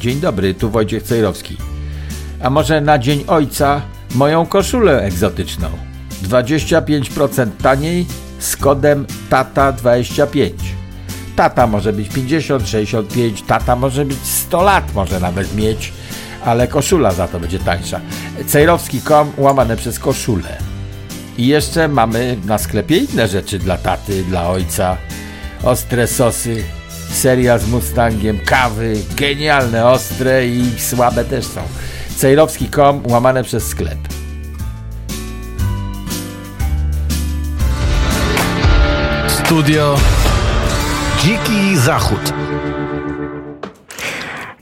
Dzień dobry, tu Wojciech Cejrowski. A może na Dzień Ojca moją koszulę egzotyczną? 25% taniej z kodem TATA25. Tata może być 50, 65, tata może być 100 lat, może nawet mieć, ale koszula za to będzie tańsza. Cejrowski.com łamane przez koszulę. I jeszcze mamy na sklepie inne rzeczy dla taty, dla ojca. Ostre sosy, seria z Mustangiem, kawy, genialne, ostre i słabe też są. Cejrowski.com łamane przez sklep. Studio Dziki Zachód.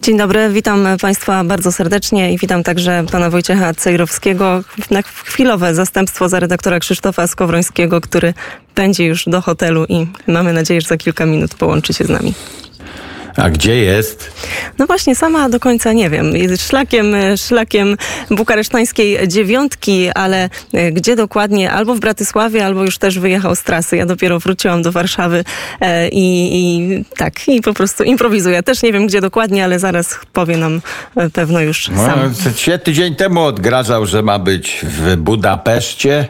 Dzień dobry, witam Państwa bardzo serdecznie i witam także pana Wojciecha Cejrowskiego na chwilowe zastępstwo za redaktora Krzysztofa Skowrońskiego, który będzie już do hotelu i mamy nadzieję, że za kilka minut połączy się z nami. A gdzie jest? No właśnie, sama do końca nie wiem. Szlakiem, szlakiem bukaresztańskiej dziewiątki, ale e, gdzie dokładnie? Albo w Bratysławie, albo już też wyjechał z trasy. Ja dopiero wróciłam do Warszawy e, i, i tak, i po prostu improwizuję. Też nie wiem, gdzie dokładnie, ale zaraz powie nam e, pewno już No, sam. się tydzień temu odgrażał, że ma być w Budapeszcie,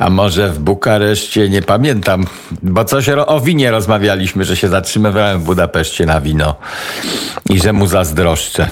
a może w Bukareszcie, nie pamiętam, bo coś o winie rozmawialiśmy, że się zatrzymywałem w Budapeszcie na wino i że mu zazdroszczę.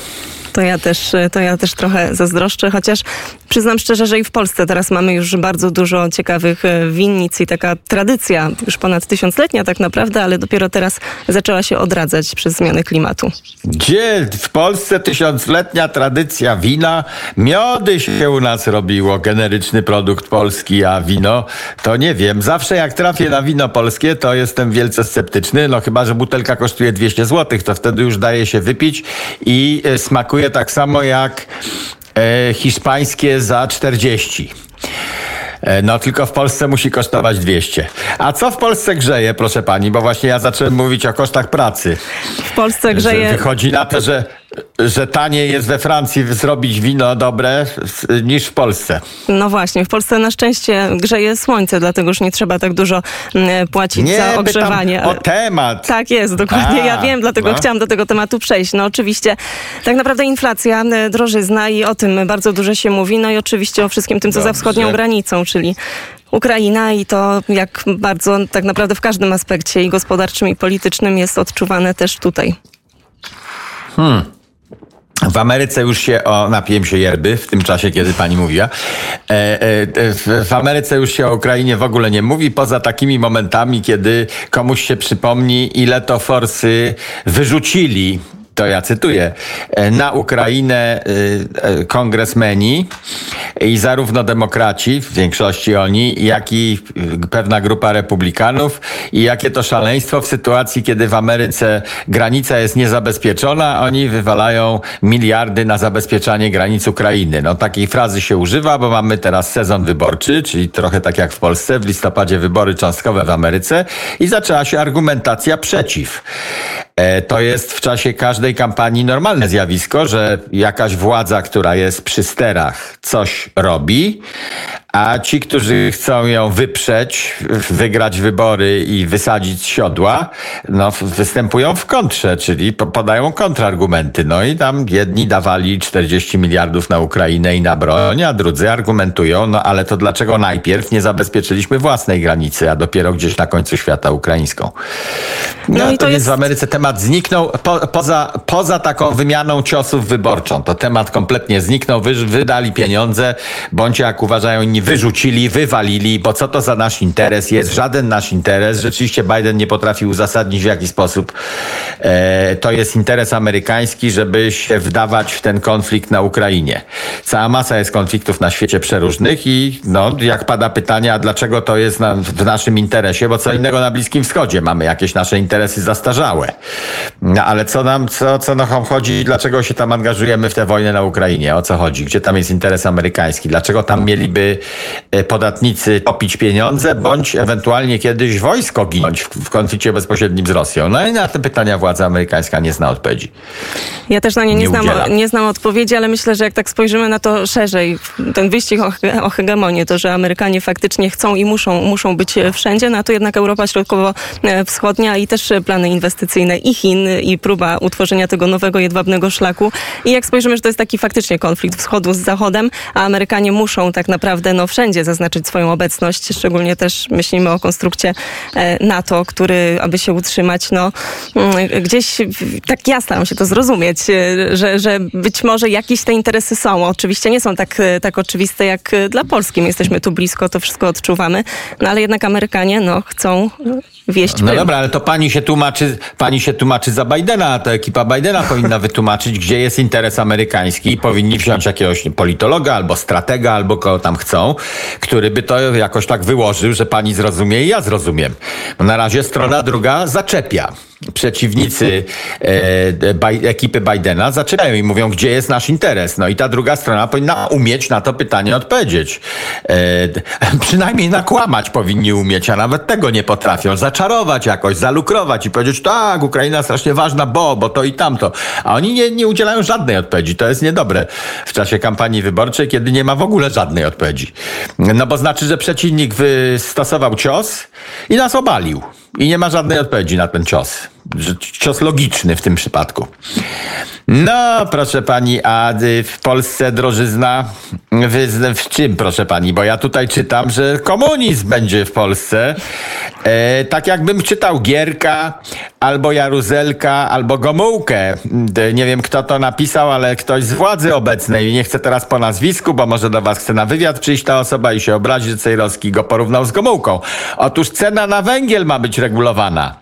To ja też, to ja też trochę zazdroszczę, chociaż przyznam szczerze, że i w Polsce teraz mamy już bardzo dużo ciekawych e, winnic i taka tradycja, już ponad tysiącletnia tak naprawdę, ale dopiero teraz zaczęła się odradzać przez zmianę klimatu. Gdzie w Polsce tysiącletnia tradycja wina? Miody się u nas robiło, generyczny produkt polski, a wino to nie wiem. Zawsze jak trafię na wino polskie, to jestem wielce sceptyczny. No chyba, że butelka kosztuje 200 zł, to wtedy już daje się wypić i e, tak samo jak e, hiszpańskie za 40. E, No tylko w Polsce musi kosztować 200. A co w Polsce grzeje, proszę pani? Bo właśnie ja zacząłem mówić o kosztach pracy. W Polsce Że grzeje... wychodzi na to, że, że taniej jest we Francji zrobić wino dobre niż w Polsce. No właśnie, w Polsce na szczęście grzeje słońce, dlatego już nie trzeba tak dużo mm, płacić za pytam ogrzewanie. o temat. Tak jest, dokładnie. A, ja wiem, dlatego no. chciałam do tego tematu przejść. No oczywiście, tak naprawdę inflacja, e, drożyzna i o tym bardzo dużo się mówi. No i oczywiście o wszystkim tym, co za Dobrze. wschodnią granicą, czyli Ukraina i to jak bardzo tak naprawdę w każdym aspekcie i gospodarczym i politycznym jest odczuwane też tutaj. W Ameryce już się, o, napiłem się yerby w tym czasie, kiedy pani mówiła. E, e, w Ameryce już się o Ukrainie w ogóle nie mówi, poza takimi momentami, kiedy komuś się przypomni, ile to forsy wyrzucili. To ja cytuję, e, na Ukrainę e, e, kongresmeni i zarówno demokraci, w większości oni, jak i pewna grupa republikanów i jakie to szaleństwo w sytuacji, kiedy w Ameryce granica jest niezabezpieczona, oni wywalają miliardy na zabezpieczanie granic Ukrainy. No takiej frazy się używa, bo mamy teraz sezon wyborczy, czyli trochę tak jak w Polsce, w listopadzie wybory cząstkowe w Ameryce i zaczęła się argumentacja przeciw. E, To jest w czasie każdej kampanii normalne zjawisko, że jakaś władza, która jest przy sterach, coś robi, a ci, którzy chcą ją wyprzeć, wygrać wybory i wysadzić z siodła, no, występują w kontrze, czyli po- podają kontrargumenty. No i tam jedni dawali 40 miliardów na Ukrainę i na broń, a drudzy argumentują, no ale to dlaczego najpierw nie zabezpieczyliśmy własnej granicy, a dopiero gdzieś na końcu świata ukraińską. No, No i to więc jest- w Ameryce temat zniknął po, poza, poza taką wymianą ciosów wyborczą. To temat kompletnie zniknął. Wy, wydali pieniądze, bądź jak uważają inni, wyrzucili, wywalili, bo co to za nasz interes jest? Żaden nasz interes. Rzeczywiście Biden nie potrafi uzasadnić w jaki sposób e, to jest interes amerykański, żeby się wdawać w ten konflikt na Ukrainie. Cała masa jest konfliktów na świecie przeróżnych i no, jak pada pytanie, a dlaczego to jest na, w naszym interesie, bo co innego na Bliskim Wschodzie mamy jakieś nasze interesy zastarzałe. No ale co nam, co, co nam chodzi, dlaczego się tam angażujemy w tę wojnę na Ukrainie? O co chodzi? Gdzie tam jest interes amerykański? Dlaczego tam mieliby podatnicy topić pieniądze, bądź ewentualnie kiedyś wojsko ginąć w, konflikcie bezpośrednim z Rosją. No i na te pytania władza amerykańska nie zna odpowiedzi. Ja też na nie nie, Nie znam, udziela. nie znam odpowiedzi, ale myślę, że jak tak spojrzymy na to szerzej, ten wyścig o, he- o hegemonię, to, że Amerykanie faktycznie chcą i muszą, muszą być e, wszędzie, no to jednak Europa Środkowo-Wschodnia i też e, plany inwestycyjne i Chin i próba utworzenia tego nowego jedwabnego szlaku. I jak spojrzymy, że to jest taki faktycznie konflikt wschodu z zachodem, a Amerykanie muszą tak naprawdę no, wszędzie zaznaczyć swoją obecność, szczególnie też myślimy o konstrukcie e, NATO, który, aby się utrzymać, no mm, gdzieś tak ja staram się to zrozumieć, e, że, że być może jakieś te interesy są. Oczywiście nie są tak, e, tak oczywiste jak dla Polski. My jesteśmy tu blisko, to wszystko odczuwamy, no ale jednak Amerykanie no, chcą wieść No dobra, ale to pani się tłumaczy, pani się tłumaczy za Bidena, a to ekipa Bidena powinna wytłumaczyć, gdzie jest interes amerykański i powinni wziąć jakiegoś politologa albo stratega, albo kogo tam chcą, który by to jakoś tak wyłożył, że pani zrozumie i ja zrozumiem. Na razie strona druga zaczepia. Przeciwnicy e, Baj- ekipy Bidena zaczepiają i mówią, gdzie jest nasz interes. No i ta druga strona powinna umieć na to pytanie odpowiedzieć. E, przynajmniej nakłamać powinni umieć, a nawet tego nie potrafią. Zaczarować jakoś, zalukrować i powiedzieć, tak, Ukraina strasznie ważna, bo, bo to i tamto. A oni nie, nie udzielają żadnej odpowiedzi. To jest niedobre w czasie kampanii wyborczej, kiedy nie ma w ogóle żadnej odpowiedzi. No bo znaczy, że przeciwnik wystosował cios i nas obalił. I nie ma żadnej odpowiedzi na ten cios. Cios logiczny w tym przypadku. No, proszę pani, a w Polsce drożyzna w, w czym, proszę pani? Bo ja tutaj czytam, że komunizm będzie w Polsce. E, tak jakbym czytał Gierka, albo Jaruzelka, albo Gomułkę. Nie wiem, kto to napisał, ale ktoś z władzy obecnej. Nie chcę teraz po nazwisku, bo może do was chce na wywiad przyjść ta osoba i się obrazi, że Cejrowski go porównał z Gomułką. Otóż cena na węgiel ma być regulowana.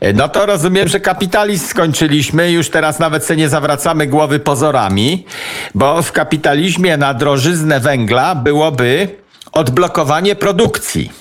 E, No to rozumiem, że kapitalizm skończyliśmy. Już teraz nawet sobie nie zawracamy głowy pozorami, bo w kapitalizmie na drożyznę węgla byłoby odblokowanie produkcji.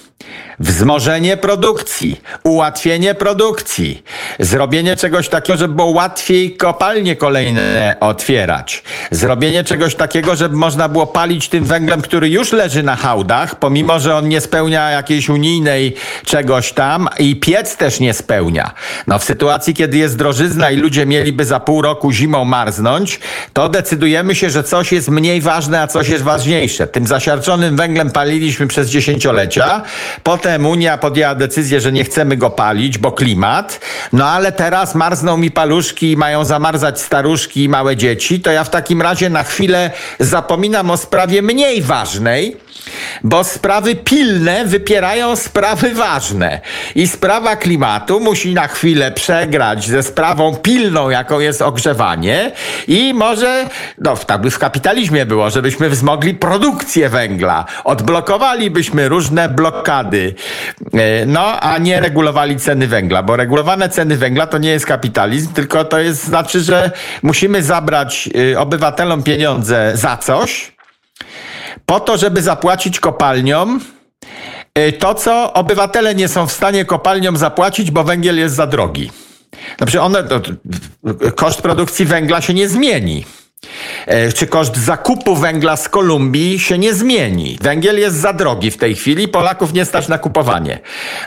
Wzmożenie produkcji, ułatwienie produkcji, zrobienie czegoś takiego, żeby było łatwiej kopalnie kolejne otwierać, zrobienie czegoś takiego, żeby można było palić tym węglem, który już leży na hałdach, pomimo że on nie spełnia jakiejś unijnej czegoś tam i piec też nie spełnia. No w sytuacji, kiedy jest drożyzna i ludzie mieliby za pół roku zimą marznąć, to decydujemy się, że coś jest mniej ważne, a coś jest ważniejsze. Tym zasiarczonym węglem paliliśmy przez dziesięciolecia, potem Unia podjęła decyzję, że nie chcemy go palić, bo klimat, no ale teraz marzną mi paluszki i mają zamarzać staruszki i małe dzieci, to ja w takim razie na chwilę zapominam o sprawie mniej ważnej, bo sprawy pilne wypierają sprawy ważne. I sprawa klimatu musi na chwilę przegrać ze sprawą pilną, jaką jest ogrzewanie. I może, no tak by w kapitalizmie było, żebyśmy wzmogli produkcję węgla, odblokowalibyśmy różne blokady, e, no a nie regulowali ceny węgla, bo regulowane ceny węgla to nie jest kapitalizm, tylko to jest znaczy, że musimy zabrać y, obywatelom pieniądze za coś, po to, żeby zapłacić kopalniom y, to, co obywatele nie są w stanie kopalniom zapłacić, bo węgiel jest za drogi. Znaczy one, to, koszt produkcji węgla się nie zmieni. E, Czy koszt zakupu węgla z Kolumbii się nie zmieni. Węgiel jest za drogi w tej chwili, Polaków nie stać na kupowanie.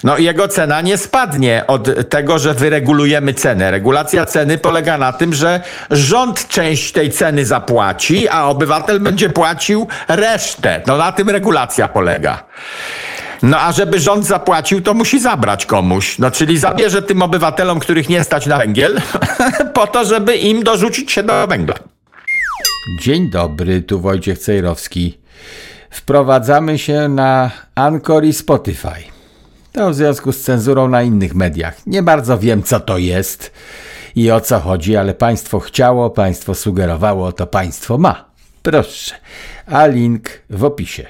No i jego cena nie spadnie od tego, że wyregulujemy cenę. Regulacja ceny polega na tym, że rząd część tej ceny zapłaci, a obywatel będzie płacił resztę. No na tym regulacja polega. No a żeby rząd zapłacił, to musi zabrać komuś. No czyli zabierze tym obywatelom, których nie stać na węgiel, po to, żeby im dorzucić się do węgla. Dzień dobry, tu Wojciech Cejrowski. Wprowadzamy się na Anchor i Spotify. To w związku z cenzurą na innych mediach. Nie bardzo wiem, co to jest i o co chodzi, ale państwo chciało, państwo sugerowało, to państwo ma. Proszę. A link w opisie.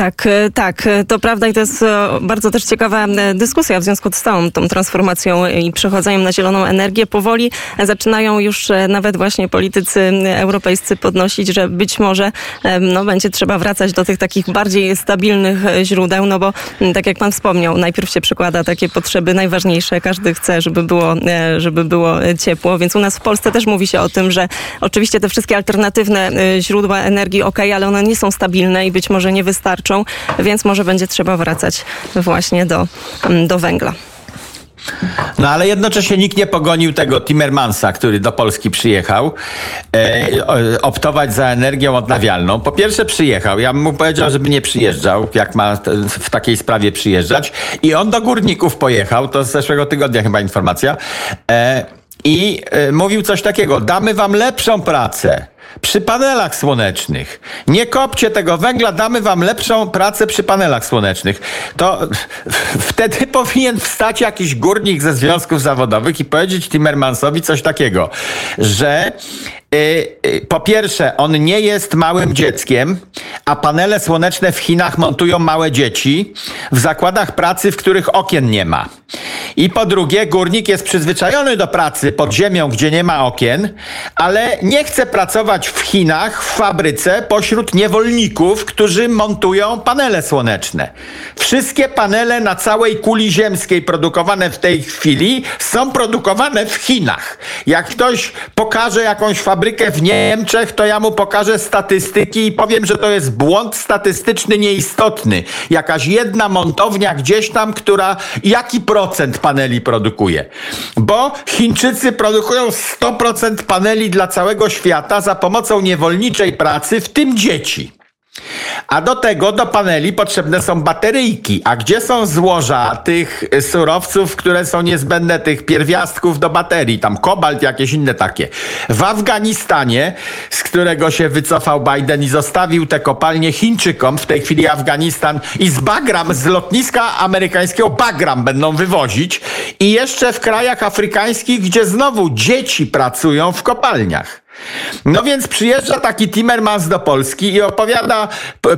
Tak, e, tak, e, to prawda i to jest e, bardzo też ciekawa dyskusja w związku z całą tą transformacją i przechodzeniem na zieloną energię. Powoli zaczynają już nawet właśnie politycy europejscy podnosić, że być może no, będzie trzeba wracać do tych takich bardziej stabilnych źródeł, no bo tak jak pan wspomniał, najpierw się przykłada takie potrzeby najważniejsze, każdy chce, żeby było, żeby było ciepło, więc u nas w Polsce też mówi się o tym, że oczywiście te wszystkie alternatywne źródła energii, ok, ale one nie są stabilne i być może nie wystarczą, więc może będzie trzeba wracać właśnie do, mm, do węgla. No ale jednocześnie nikt nie pogonił tego Timmermansa, który do Polski przyjechał, e, optować za energią odnawialną. Po pierwsze przyjechał, ja mu powiedział, żeby nie przyjeżdżał, jak ma w takiej sprawie przyjeżdżać. I on do górników pojechał, to z zeszłego tygodnia chyba informacja, e, i e, mówił coś takiego, damy wam lepszą pracę przy panelach słonecznych. Nie kopcie tego węgla, damy wam lepszą pracę przy panelach słonecznych. To wtedy powinien wstać jakiś górnik ze związków zawodowych i powiedzieć Timmermansowi coś takiego, że po pierwsze, on nie jest małym dzieckiem, a panele słoneczne w Chinach montują małe dzieci w zakładach pracy, w których okien nie ma. I po drugie, górnik jest przyzwyczajony do pracy pod ziemią, gdzie nie ma okien, ale nie chce pracować w Chinach, w fabryce, pośród niewolników, którzy montują panele słoneczne. Wszystkie panele na całej kuli ziemskiej produkowane w tej chwili są produkowane w Chinach. Jak ktoś pokaże jakąś fabrykę, fabrykę w Niemczech, to ja mu pokażę statystyki i powiem, że to jest błąd statystyczny nieistotny. Jakaś jedna montownia gdzieś tam, która jaki procent paneli produkuje. Bo Chińczycy produkują 100% paneli dla całego świata za pomocą niewolniczej pracy, w tym dzieci. A do tego do paneli potrzebne są bateryjki. A gdzie są złoża tych surowców, które są niezbędne, tych pierwiastków do baterii? Tam kobalt, jakieś inne takie. W Afganistanie, z którego się wycofał Biden i zostawił te kopalnie Chińczykom, w tej chwili Afganistan i z Bagram, z lotniska amerykańskiego Bagram będą wywozić. I jeszcze w krajach afrykańskich, gdzie znowu dzieci pracują w kopalniach. No więc przyjeżdża taki Timmermans do Polski i opowiada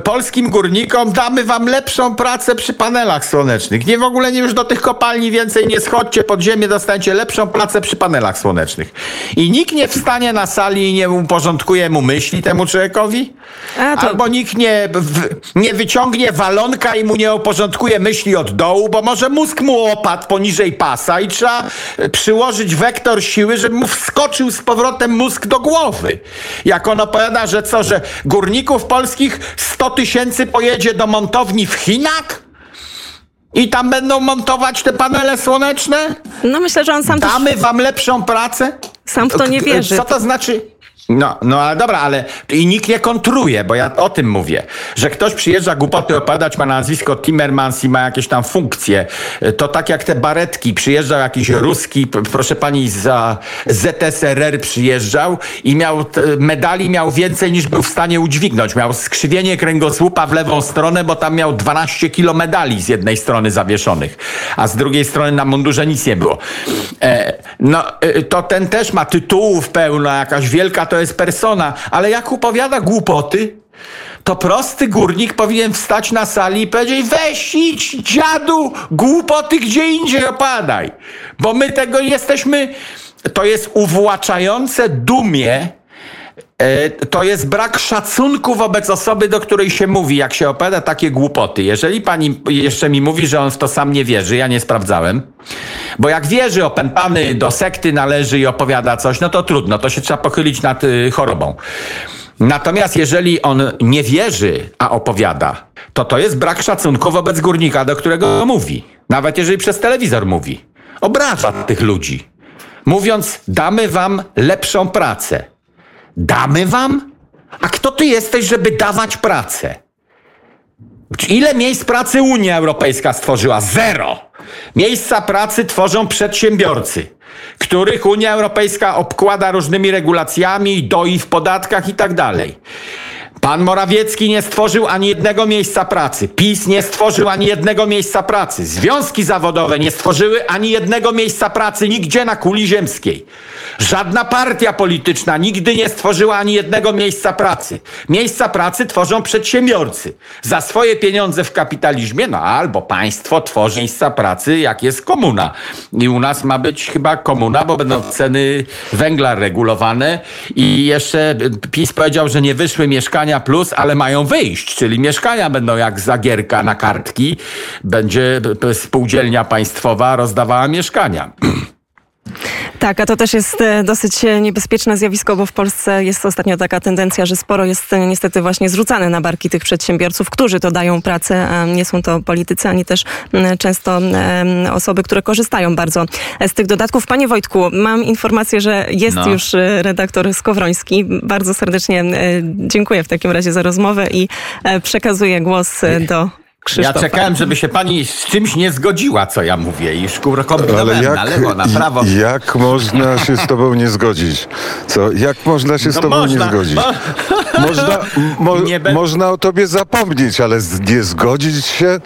polskim górnikom, damy wam lepszą pracę przy panelach słonecznych. Nie w ogóle nie już do tych kopalni więcej nie schodźcie pod ziemię, dostaniecie lepszą pracę przy panelach słonecznych. I nikt nie wstanie na sali i nie uporządkuje mu myśli temu człowiekowi? To... Albo nikt nie, nie wyciągnie walonka i mu nie uporządkuje myśli od dołu, bo może mózg mu opadł poniżej pasa i trzeba przyłożyć wektor siły, żeby mu wskoczył z powrotem mózg do głowy. Jak on opowiada, że co, że górników polskich 100 tysięcy pojedzie do montowni w Chinach? I tam będą montować te panele słoneczne? No myślę, że on sam Damy też... wam lepszą pracę? Sam w to nie wierzy. Co to znaczy? No, no ale dobra, ale i nikt nie kontruje, bo ja o tym mówię, że ktoś przyjeżdża głupoty opadać, ma nazwisko Timmermans i ma jakieś tam funkcje. To tak jak te baretki, przyjeżdżał jakiś ruski, proszę pani, za ZSRR przyjeżdżał i miał medali miał więcej niż był w stanie udźwignąć. Miał skrzywienie kręgosłupa w lewą stronę, bo tam miał 12 kilo medali z jednej strony zawieszonych, a z drugiej strony na mundurze nic nie było. E, no, e, to ten też ma tytułów pełno, jakaś wielka to jest persona, ale jak opowiada głupoty, to prosty górnik powinien wstać na sali i powiedzieć: weź idź, dziadu, głupoty gdzie indziej opadaj. Bo my tego jesteśmy. To jest uwłaczające dumie. E, to jest brak szacunku wobec osoby, do której się mówi, jak się opowiada takie głupoty. Jeżeli pani jeszcze mi mówi, że on w to sam nie wierzy, ja nie sprawdzałem, bo jak wierzy opętany do sekty należy i opowiada coś, no to trudno, to się trzeba pochylić nad y, chorobą. Natomiast jeżeli on nie wierzy, a opowiada, to to jest brak szacunku wobec górnika, do którego mówi. Nawet jeżeli przez telewizor mówi. Obraża tych ludzi. Mówiąc, damy wam lepszą pracę. Damy wam? A kto ty jesteś, żeby dawać pracę? Ile miejsc pracy Unia Europejska stworzyła? Zero. Miejsca pracy tworzą przedsiębiorcy, których Unia Europejska obkłada różnymi regulacjami, doi w podatkach i tak dalej. Pan Morawiecki nie stworzył ani jednego miejsca pracy. PiS nie stworzył ani jednego miejsca pracy. Związki zawodowe nie stworzyły ani jednego miejsca pracy nigdzie na kuli ziemskiej. Żadna partia polityczna nigdy nie stworzyła ani jednego miejsca pracy. Miejsca pracy tworzą przedsiębiorcy. Za swoje pieniądze w kapitalizmie, no albo państwo tworzy miejsca pracy, jak jest komuna. I u nas ma być chyba komuna, bo będą ceny węgla regulowane i jeszcze PiS powiedział, że nie wyszły mieszkania plus, ale mają wyjść, czyli mieszkania będą jak zagierka na kartki. Będzie spółdzielnia państwowa rozdawała mieszkania. Tak, a to też jest e, dosyć e, niebezpieczne zjawisko, bo w Polsce jest ostatnio taka tendencja, że sporo jest e, niestety właśnie zrzucane na barki tych przedsiębiorców, którzy to dają pracę, a nie są to politycy, ani też często osoby, które korzystają bardzo z tych dodatków. Panie Wojtku, mam informację, że jest no. już redaktor Skowroński. Bardzo serdecznie dziękuję w takim razie za rozmowę i przekazuję głos do Krzysztofa. Ja czekałem, żeby się pani z czymś nie zgodziła, co ja mówię. I kombinowałem jak, na lewo, na prawo. Jak można się z tobą nie zgodzić? Co? Jak można się z no tobą można, nie zgodzić? Mo można, mo nie można o tobie zapomnieć, ale nie zgodzić się...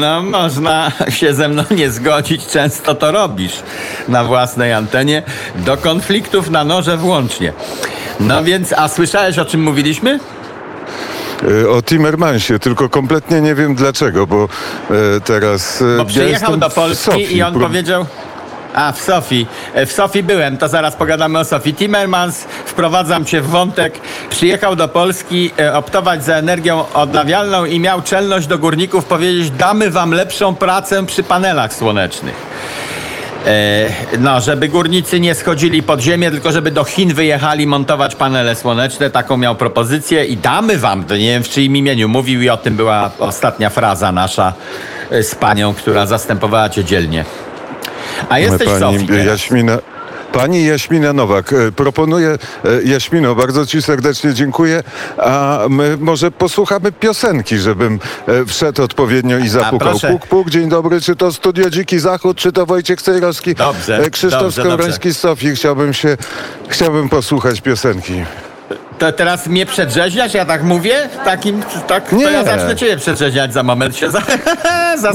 No, można się ze mną nie zgodzić, często to robisz na własnej antenie, do konfliktów na noże włącznie. No więc, a słyszałeś o czym mówiliśmy? E, o Timmermansie, tylko kompletnie nie wiem dlaczego, bo e, teraz... E, bo przyjechał ja do Polski i on powiedział... A, w Sofii. W Sofii byłem, to zaraz pogadamy o Sofii. Timmermans, wprowadzam cię w wątek, przyjechał do Polski optować za energią odnawialną i miał czelność do górników powiedzieć, damy wam lepszą pracę przy panelach słonecznych. E, no, żeby górnicy nie schodzili pod ziemię, tylko żeby do Chin wyjechali montować panele słoneczne. Taką miał propozycję i damy wam, to nie wiem w czyim imieniu mówił i o tym była ostatnia fraza nasza e, z panią, która zastępowała cię dzielnie. A jesteś Sofii Jaśmina, Pani Jaśmina Nowak, e, proponuję, e, Jaśmino, bardzo Ci serdecznie dziękuję, a my może posłuchamy piosenki, żebym e, wszedł odpowiednio i zapukał. Puk, puk, dzień dobry, czy to Studio Dziki Zachód, czy to Wojciech Cejrowski? Dobrze, Krzysztof Skowroński z Sofii, chciałbym się, chciałbym posłuchać piosenki. To teraz mnie przedrzeźniać, ja tak mówię? Takim, tak, Nie. to ja zacznę ciebie przedrzeźniać za moment się za.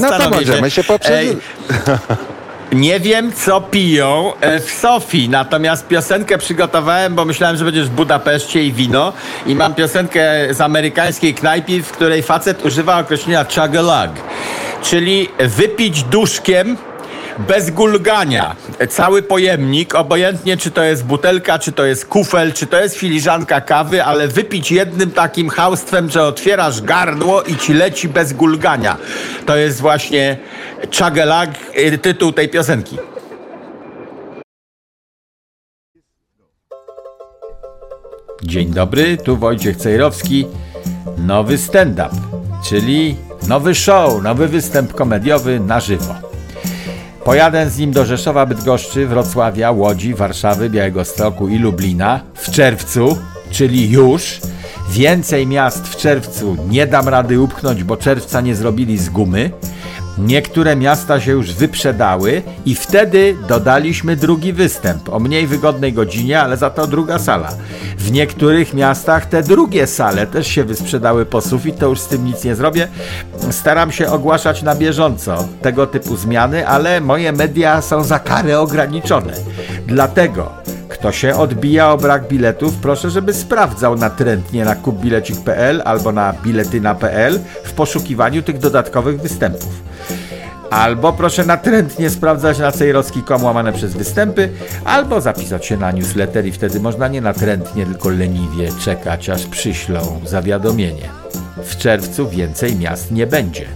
No to możemy się poprzeć. Nie wiem, co piją e, w Sofii, natomiast piosenkę przygotowałem, bo myślałem, że będziesz w Budapeszcie i wino. I mam piosenkę z amerykańskiej knajpy, w której facet używa określenia chug czyli wypić duszkiem bez gulgania. Cały pojemnik, obojętnie czy to jest butelka, czy to jest kufel, czy to jest filiżanka kawy, ale wypić jednym takim haustwem, że otwierasz gardło i ci leci bez gulgania. To jest właśnie Chagelag, y, tytuł tej piosenki. Dzień dobry, tu Wojciech Cejrowski. Nowy stand-up, czyli nowy show, nowy występ komediowy na żywo. Pojadę z nim do Rzeszowa, Bydgoszczy, Wrocławia, Łodzi, Warszawy, Białegostoku i Lublina w czerwcu, czyli już. Więcej miast w czerwcu nie dam rady upchnąć, bo czerwca nie zrobili z gumy. Niektóre miasta się już wyprzedały i wtedy dodaliśmy drugi występ o mniej wygodnej godzinie, ale za to druga sala. W niektórych miastach te drugie sale też się wysprzedały po sufit, to już z tym nic nie zrobię. Staram się ogłaszać na bieżąco tego typu zmiany, ale moje media są za karę ograniczone. Dlatego kto się odbija o brak biletów, proszę, żeby sprawdzał natrętnie na kupbilecik.pl albo na biletyna.pl w poszukiwaniu tych dodatkowych występów. Albo proszę natrętnie sprawdzać na cejrowski.com łamane przez występy, albo zapisać się na newsletter i wtedy można nie natrętnie, tylko leniwie czekać, aż przyślą zawiadomienie. W czerwcu więcej miast nie będzie.